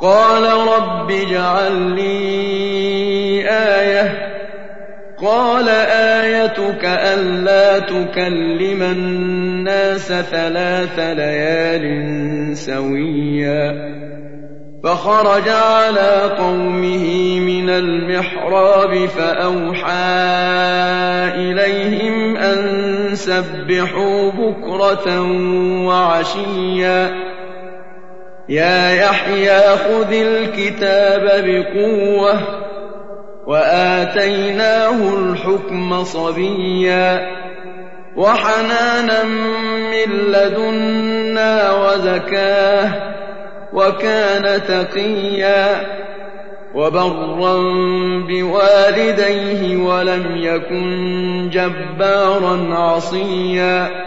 قال رب اجعل لي آية. قال آيتك ألا تكلم الناس ثلاث ليال سويا. فخرج على قومه من المحراب فأوحى إليهم أن سبحوا بكرة وعشيا. يا يحيى خذ الكتاب بقوة وآتيناه الحكم صبيا وحنانا من لدنا وزكاة وكان تقيا وبرا بوالديه ولم يكن جبارا عصيا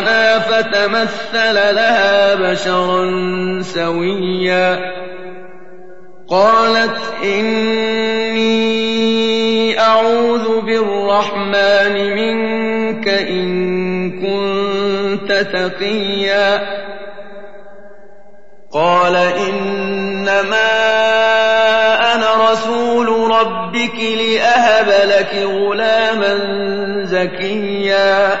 روحنا فتمثل لها بشرا سويا قالت إني أعوذ بالرحمن منك إن كنت تقيا قال إنما أنا رسول ربك لأهب لك غلاما زكيا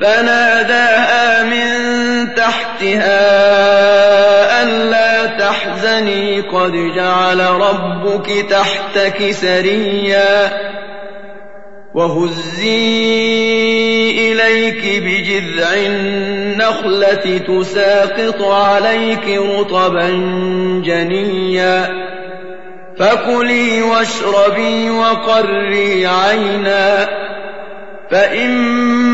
فناداها من تحتها ألا تحزني قد جعل ربك تحتك سريا وهزي إليك بجذع النخلة تساقط عليك رطبا جنيا فكلي واشربي وقري عينا فإما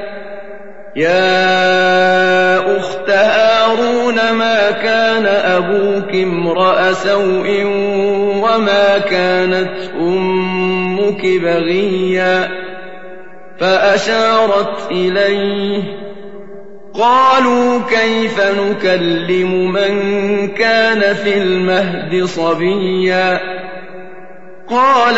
يا أخت هارون ما كان أبوك امرأ سوء وما كانت أمك بغيا؟ فأشارت إليه قالوا كيف نكلم من كان في المهد صبيا؟ قال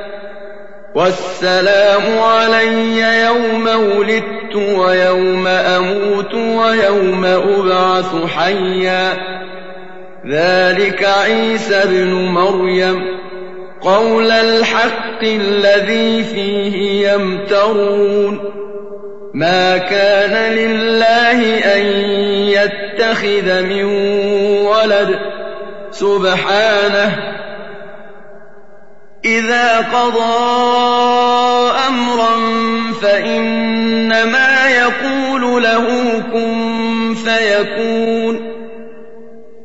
والسلام علي يوم ولدت ويوم أموت ويوم أبعث حيا. ذلك عيسى ابن مريم. قول الحق الذي فيه يمترون. ما كان لله أن يتخذ من ولد. سبحانه إذا قضى أمرا فإنما يقول له كن فيكون.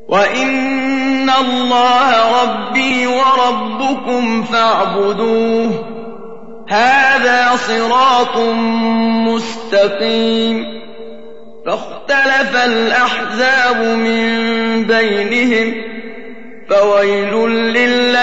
وإن الله ربي وربكم فاعبدوه. هذا صراط مستقيم. فاختلف الأحزاب من بينهم. فويل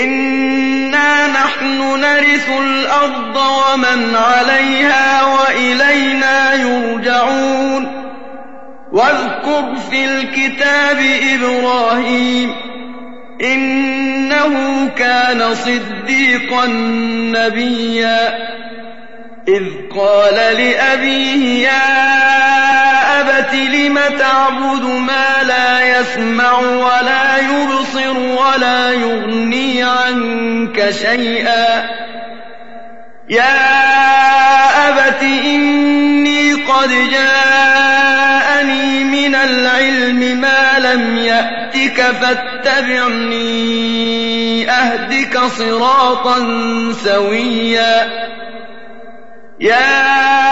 إنا نحن نرث الأرض ومن عليها وإلينا يرجعون واذكر في الكتاب إبراهيم إنه كان صديقا نبيا إذ قال لأبيه يا أبت لم تعبد ما لا يسمع ولا يبصر ولا يغني عنك شيئا؟ يا أبت إني قد جاءني من العلم ما لم يأتك فاتبعني أهدك صراطا سويا. يا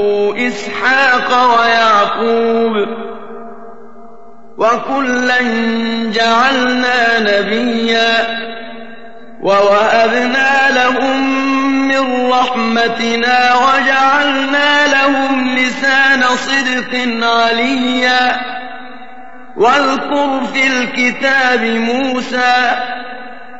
إسحاق ويعقوب وكلا جعلنا نبيا ووهبنا لهم من رحمتنا وجعلنا لهم لسان صدق عليا واذكر في الكتاب موسى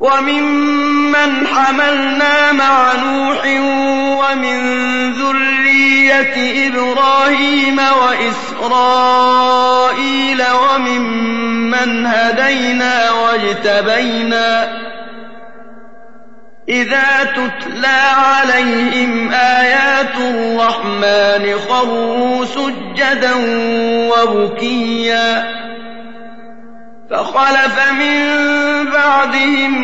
وممن حملنا مع نوح ومن ذرية إبراهيم وإسرائيل وممن هدينا واجتبينا إذا تتلى عليهم آيات الرحمن خروا سجدا وبكيا فخلف من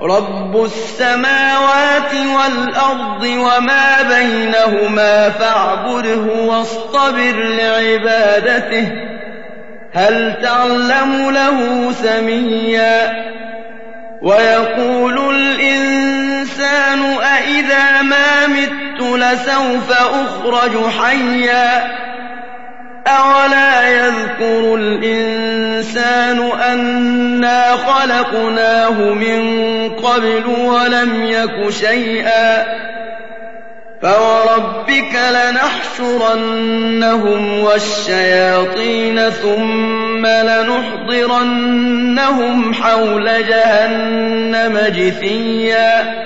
رب السماوات والأرض وما بينهما فاعبده واصطبر لعبادته هل تعلم له سميا؟ ويقول الإنسان أإذا ما مت لسوف أخرج حيا أولا يذكر الإنسان أنا خلقناه من قبل ولم يك شيئا فوربك لنحشرنهم والشياطين ثم لنحضرنهم حول جهنم جثيا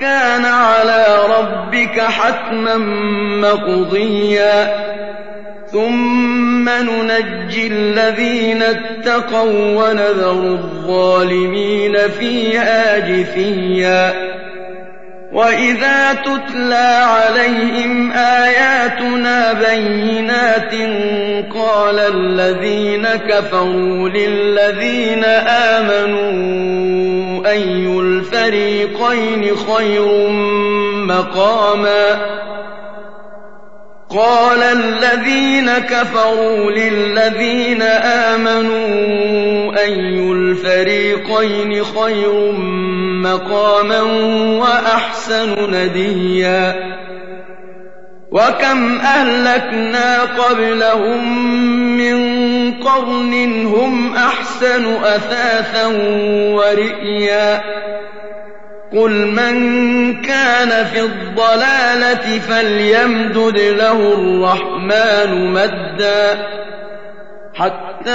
كَانَ عَلَىٰ رَبِّكَ حَتْمًا مَّقْضِيًّا. ثُمَّ نُنَجِّي الَّذِينَ اتَّقَوا وَّنَذَرُ الظَّالِمِينَ فِيهَا جِثِيًّا. وَإِذَا تُتْلَىٰ عَلَيْهِمْ آيَاتُنَا بَيِّنَاتٍ قَالَ الَّذِينَ كَفَرُوا لِلَّذِينَ آمَنُوا أَيُّ الْفَرِيقَيْنِ خَيْرٌ مَّقَامًا قَالَ الَّذِينَ كَفَرُوا لِلَّذِينَ آمَنُوا أَيُّ الْفَرِيقَيْنِ خَيْرٌ مَّقَامًا وَأَحْسَنُ نَدِيًّا وَكَمْ أَهْلَكْنَا قَبْلَهُم مِّن قَرْنٍ هُمْ أَحْسَنُ أَثَاثًا وَرِئْيًا. قُلْ مَن كَانَ فِي الضَّلَالَةِ فَلْيَمْدُدْ لَهُ الرَّحْمَٰنُ مَدًّا. حَتَّىٰ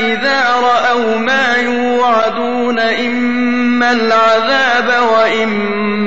إِذَا رَأَوْا مَا يُوعَدُونَ إِمَّا الْعَذَابَ وَإِمَّا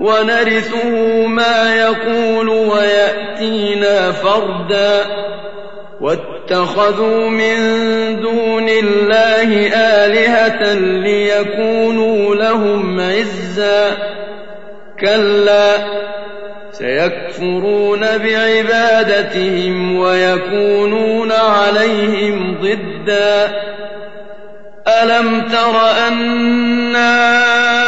وَنَرِثُهُ مَا يَقُولُ وَيَأْتِينَا فَرْدًا. وَاتَّخَذُوا مِن دُونِ اللَّهِ آلِهَةً لِّيَكُونُوا لَهُمْ عِزًّا. كَلَّا ۚ سَيَكْفُرُونَ بِعِبَادَتِهِمْ وَيَكُونُونَ عَلَيْهِمْ ضِدًّا. أَلَمْ تَرَ أَنَّا